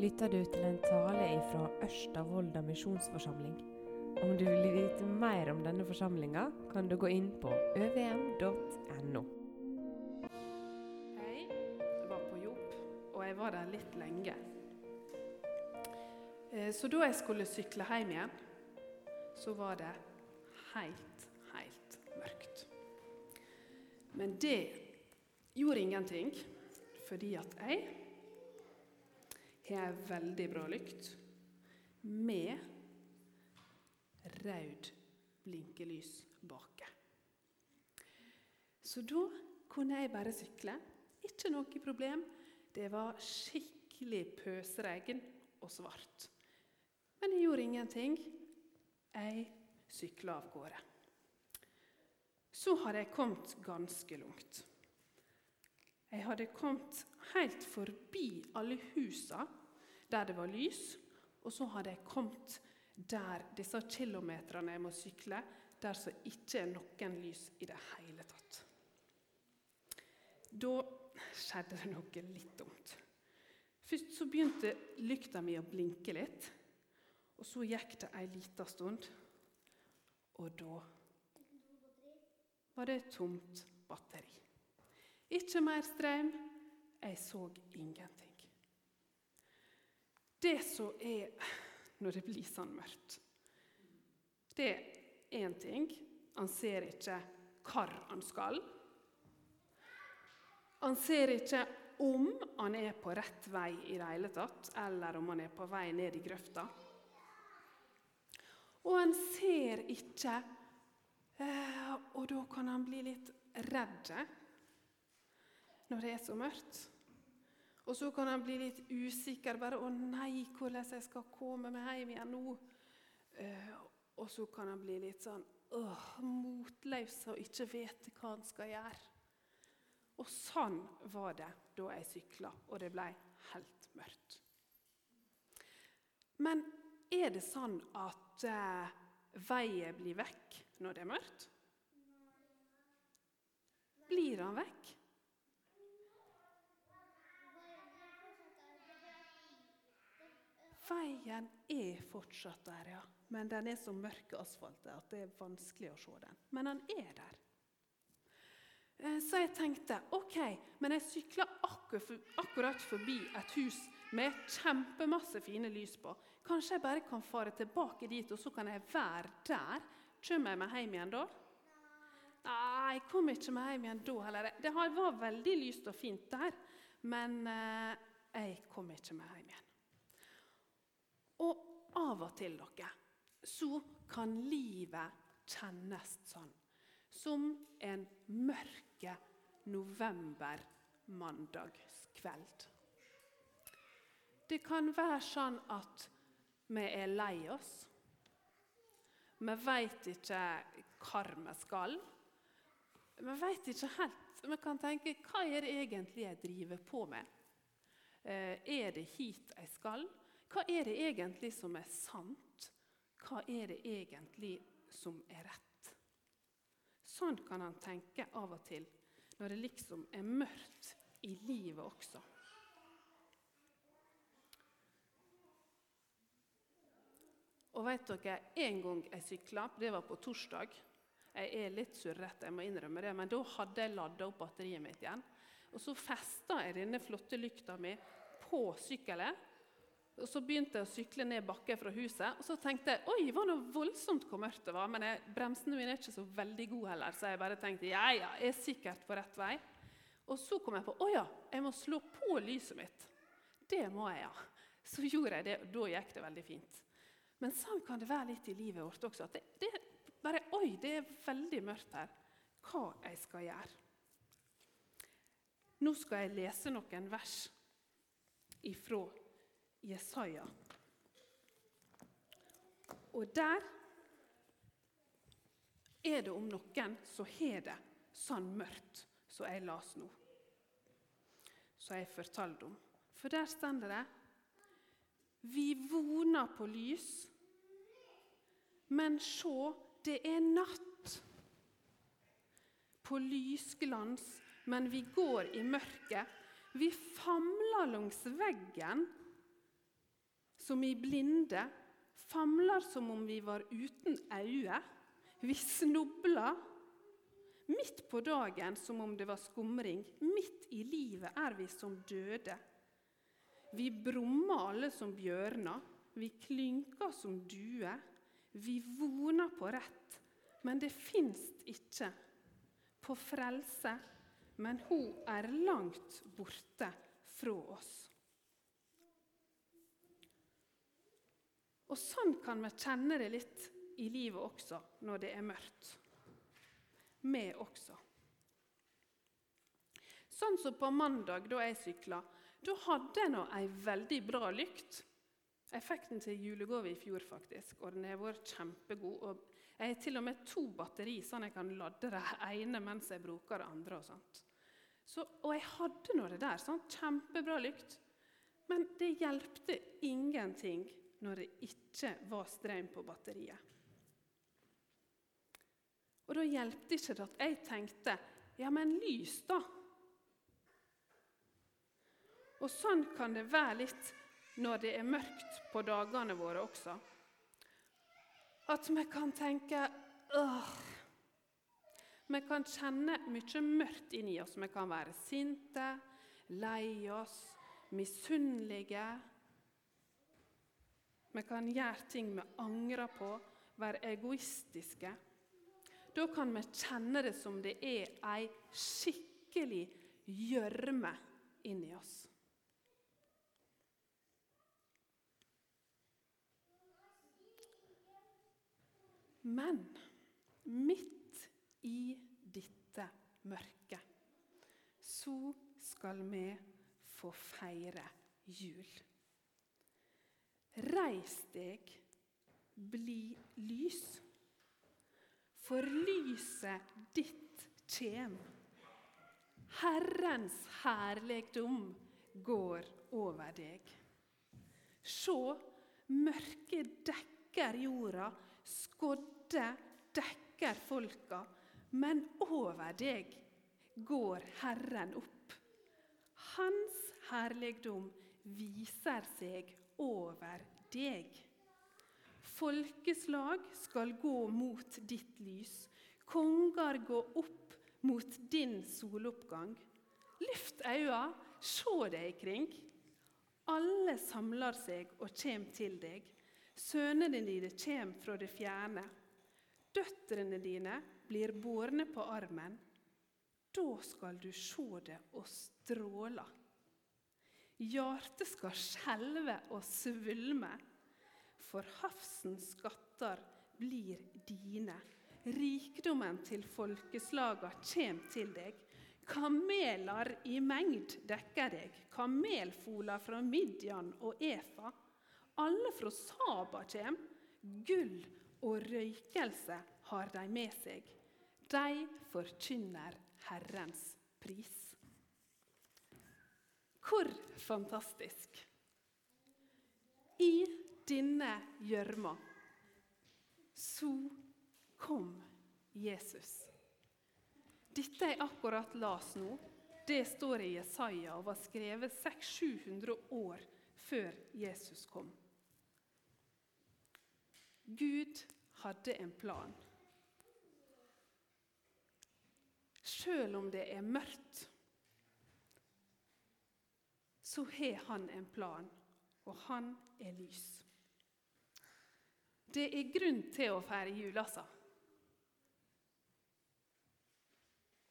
lytter du til en tale fra Ørsta misjonsforsamling. Om du vil vite mer om denne forsamlinga, kan du gå inn på øvm.no. Hei. Jeg var på jobb, og jeg var der litt lenge. Eh, så da jeg skulle sykle hjem igjen, så var det helt, helt mørkt. Men det gjorde ingenting, fordi at jeg har ei veldig bra lykt med rød blinkelys bak. Så da kunne jeg bare sykle. Ikke noe problem. Det var skikkelig pøsregn og svart. Men jeg gjorde ingenting. Jeg sykla av gårde. Så hadde jeg kommet ganske langt. Jeg hadde kommet helt forbi alle husa der det var lys. Og så hadde jeg kommet der disse kilometerne jeg må sykle, der som ikke er noen lys i det hele tatt. Da skjedde det noe litt dumt. Først så begynte lykta mi å blinke litt. Og så gikk det ei lita stund, og da var det tomt batteri. Ikke mer strøm. Jeg så ingenting. Det som er når det blir sånn mørkt, det er én ting. Han ser ikke hvor han skal. Han ser ikke om han er på rett vei i det hele tatt, eller om han er på vei ned i grøfta. Og han ser ikke eh, Og da kan han bli litt redd når det er så mørkt. Og så kan han bli litt usikker. bare 'Å nei, hvordan jeg skal komme meg hjem igjen nå?' Uh, og så kan han bli litt sånn uh, motløs og ikke vite hva han skal gjøre. Og sånn var det da jeg sykla, og det ble helt mørkt. Men er det sånn at uh, veien blir vekk når det er mørkt? Blir han vekk? Veien er fortsatt der, ja. Men den er så mørk asfalt at det er vanskelig å se den. Men den er der. Eh, så jeg tenkte OK, men jeg sykla akkurat forbi et hus med kjempemasse fine lys på. Kanskje jeg bare kan fare tilbake dit, og så kan jeg være der. Kommer jeg meg hjem igjen da? Nei, jeg kom ikke meg hjem igjen da heller. Det var veldig lyst og fint der, men eh, jeg kom ikke meg hjem igjen. Og av og til, dere, så kan livet kjennes sånn. Som en mørke novembermandagskveld. Det kan være sånn at vi er lei oss. Vi veit ikke hvor vi skal. Vi veit ikke helt. Vi kan tenke hva er det egentlig jeg driver på med? Eh, er det hit jeg skal? Hva er det egentlig som er sant? Hva er det egentlig som er rett? Sånn kan han tenke av og til når det liksom er mørkt i livet også. Og vet dere, En gang jeg sykla, det var på torsdag Jeg er litt surrete, jeg må innrømme det, men da hadde jeg lada opp batteriet mitt igjen. Og Så festa jeg denne flotte lykta mi på sykkelen og Så begynte jeg å sykle ned bakken fra huset. og Så tenkte jeg oi, var noe voldsomt hvor mørkt det var. Men jeg, bremsene mine er ikke så veldig gode heller, så jeg bare tenkte ja, ja, jeg er sikkert på rett vei. Og så kom jeg på å ja, jeg må slå på lyset mitt. Det må jeg, ja. Så gjorde jeg det, og da gikk det veldig fint. Men sånn kan det være litt i livet vårt også. at det, det bare, Oi, det er veldig mørkt her. Hva jeg skal gjøre. Nå skal jeg lese noen vers ifra Jesaja. Og der er det om noen som har det sånn mørkt som jeg las nå. Som jeg fortalte om. For der står det Vi voner på lys, men sjå, det er natt. På lysglans, men vi går i mørket. Vi famler langs veggen som i blinde, famler som om vi var uten øyne. Vi snubler midt på dagen som om det var skumring. Midt i livet er vi som døde. Vi brummer alle som bjørner, vi klynker som duer. Vi voner på rett, men det fins ikke. På frelse, men hun er langt borte fra oss. Og sånn kan vi kjenne det litt i livet også når det er mørkt. Vi også. Sånn som på mandag, da jeg sykla. Da hadde jeg nå ei veldig bra lykt. Jeg fikk den til julegave i fjor, faktisk, og den har vært kjempegod. Og jeg har til og med to batteri, sånn jeg kan lade det ene mens jeg bruker det andre. Og sånt. Så, og jeg hadde nå det der. Sånn, kjempebra lykt. Men det hjelpte ingenting når det ikke var strøm på batteriet. Og da hjelpte ikke at jeg tenkte ja, men lys, da. Og sånn kan det være litt når det er mørkt på dagene våre også. At vi kan tenke åh. Vi kan kjenne mye mørkt inni oss. Vi kan være sinte, lei oss, misunnelige. Vi kan gjøre ting vi angrer på, være egoistiske. Da kan vi kjenne det som det er ei skikkelig gjørme inni oss. Men midt i dette mørket så skal vi få feire jul. Reis deg, bli lys, for lyset ditt kjem. Herrens herligdom går over deg. Sjå, mørket dekker jorda, skodde dekker folka, men over deg går Herren opp. Hans herligdom viser seg over deg. Folkeslag skal gå mot ditt lys, konger gå opp mot din soloppgang. Lyft øya, se deg kring. Alle samler seg og kjem til deg. Sønnene dine kjem fra det fjerne. Døtrene dine blir bårne på armen. Da skal du se det og stråle. Hjertet skal skjelve og svulme, for havsens skatter blir dine. Rikdommen til folkeslaga kjem til deg. Kameler i mengd dekker deg, kamelfoler fra Midian og Efa. Alle fra Saba kjem. Gull og røykelse har de med seg. De forkynner Herrens pris. Hvor fantastisk! I denne gjørma så kom Jesus. Dette jeg akkurat las nå, det står i Jesaja og var skrevet 600-700 år før Jesus kom. Gud hadde en plan. Sjøl om det er mørkt, så har han en plan, og han er lys. Det er grunn til å feire jul, altså.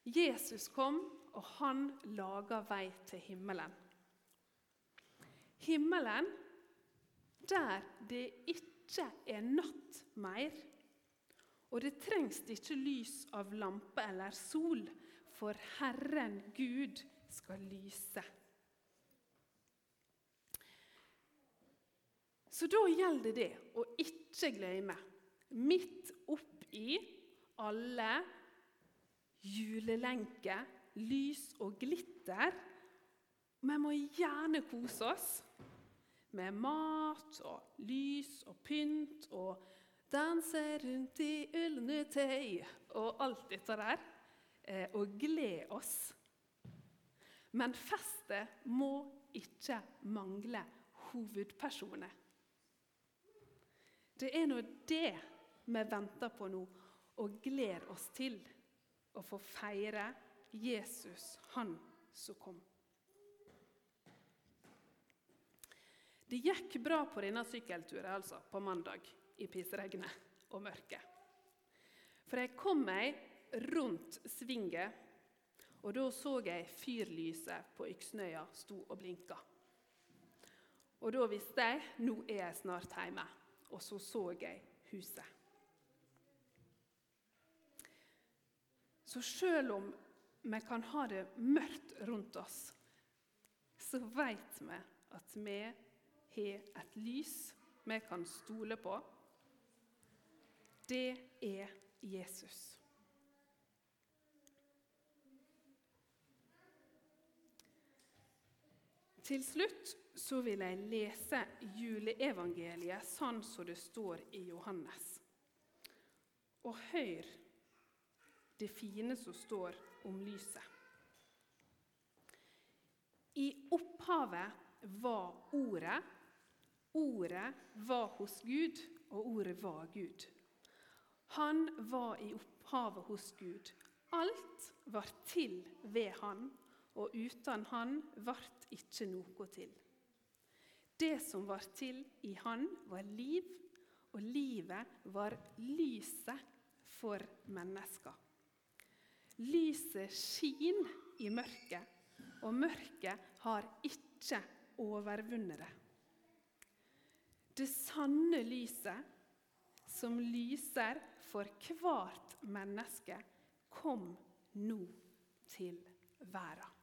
Jesus kom, og han laga vei til himmelen. Himmelen der det ikke er natt mer. Og det trengs ikke lys av lampe eller sol, for Herren Gud skal lyse. Så da gjelder det å ikke glemme, midt oppi alle julelenker, lys og glitter Vi må gjerne kose oss med mat og lys og pynt og danse rundt i ylnetøy og alt dette der. eh, Og glede oss. Men festet må ikke mangle hovedpersoner. Det er nå det vi venter på nå og gleder oss til å få feire Jesus, han som kom. Det gikk bra på denne sykkelturen altså, på mandag i pisregnet og mørket. For jeg kom meg rundt svinget, og da så jeg fyrlyset på Yksnøya sto og blinka. Og da visste jeg nå er jeg snart hjemme. Og så så jeg huset. Så selv om vi kan ha det mørkt rundt oss, så vet vi at vi har et lys vi kan stole på. Det er Jesus. Til slutt så vil jeg lese juleevangeliet sånn som det står i Johannes. Og hør det fine som står om lyset. I opphavet var Ordet. Ordet var hos Gud, og Ordet var Gud. Han var i opphavet hos Gud. Alt var til ved Han, og uten Han vart ikke noe til. Det som var til i Han, var liv, og livet var lyset for mennesker. Lyset skin i mørket, og mørket har ikke overvunnet det. Det sanne lyset, som lyser for hvert menneske, kom nå til verden.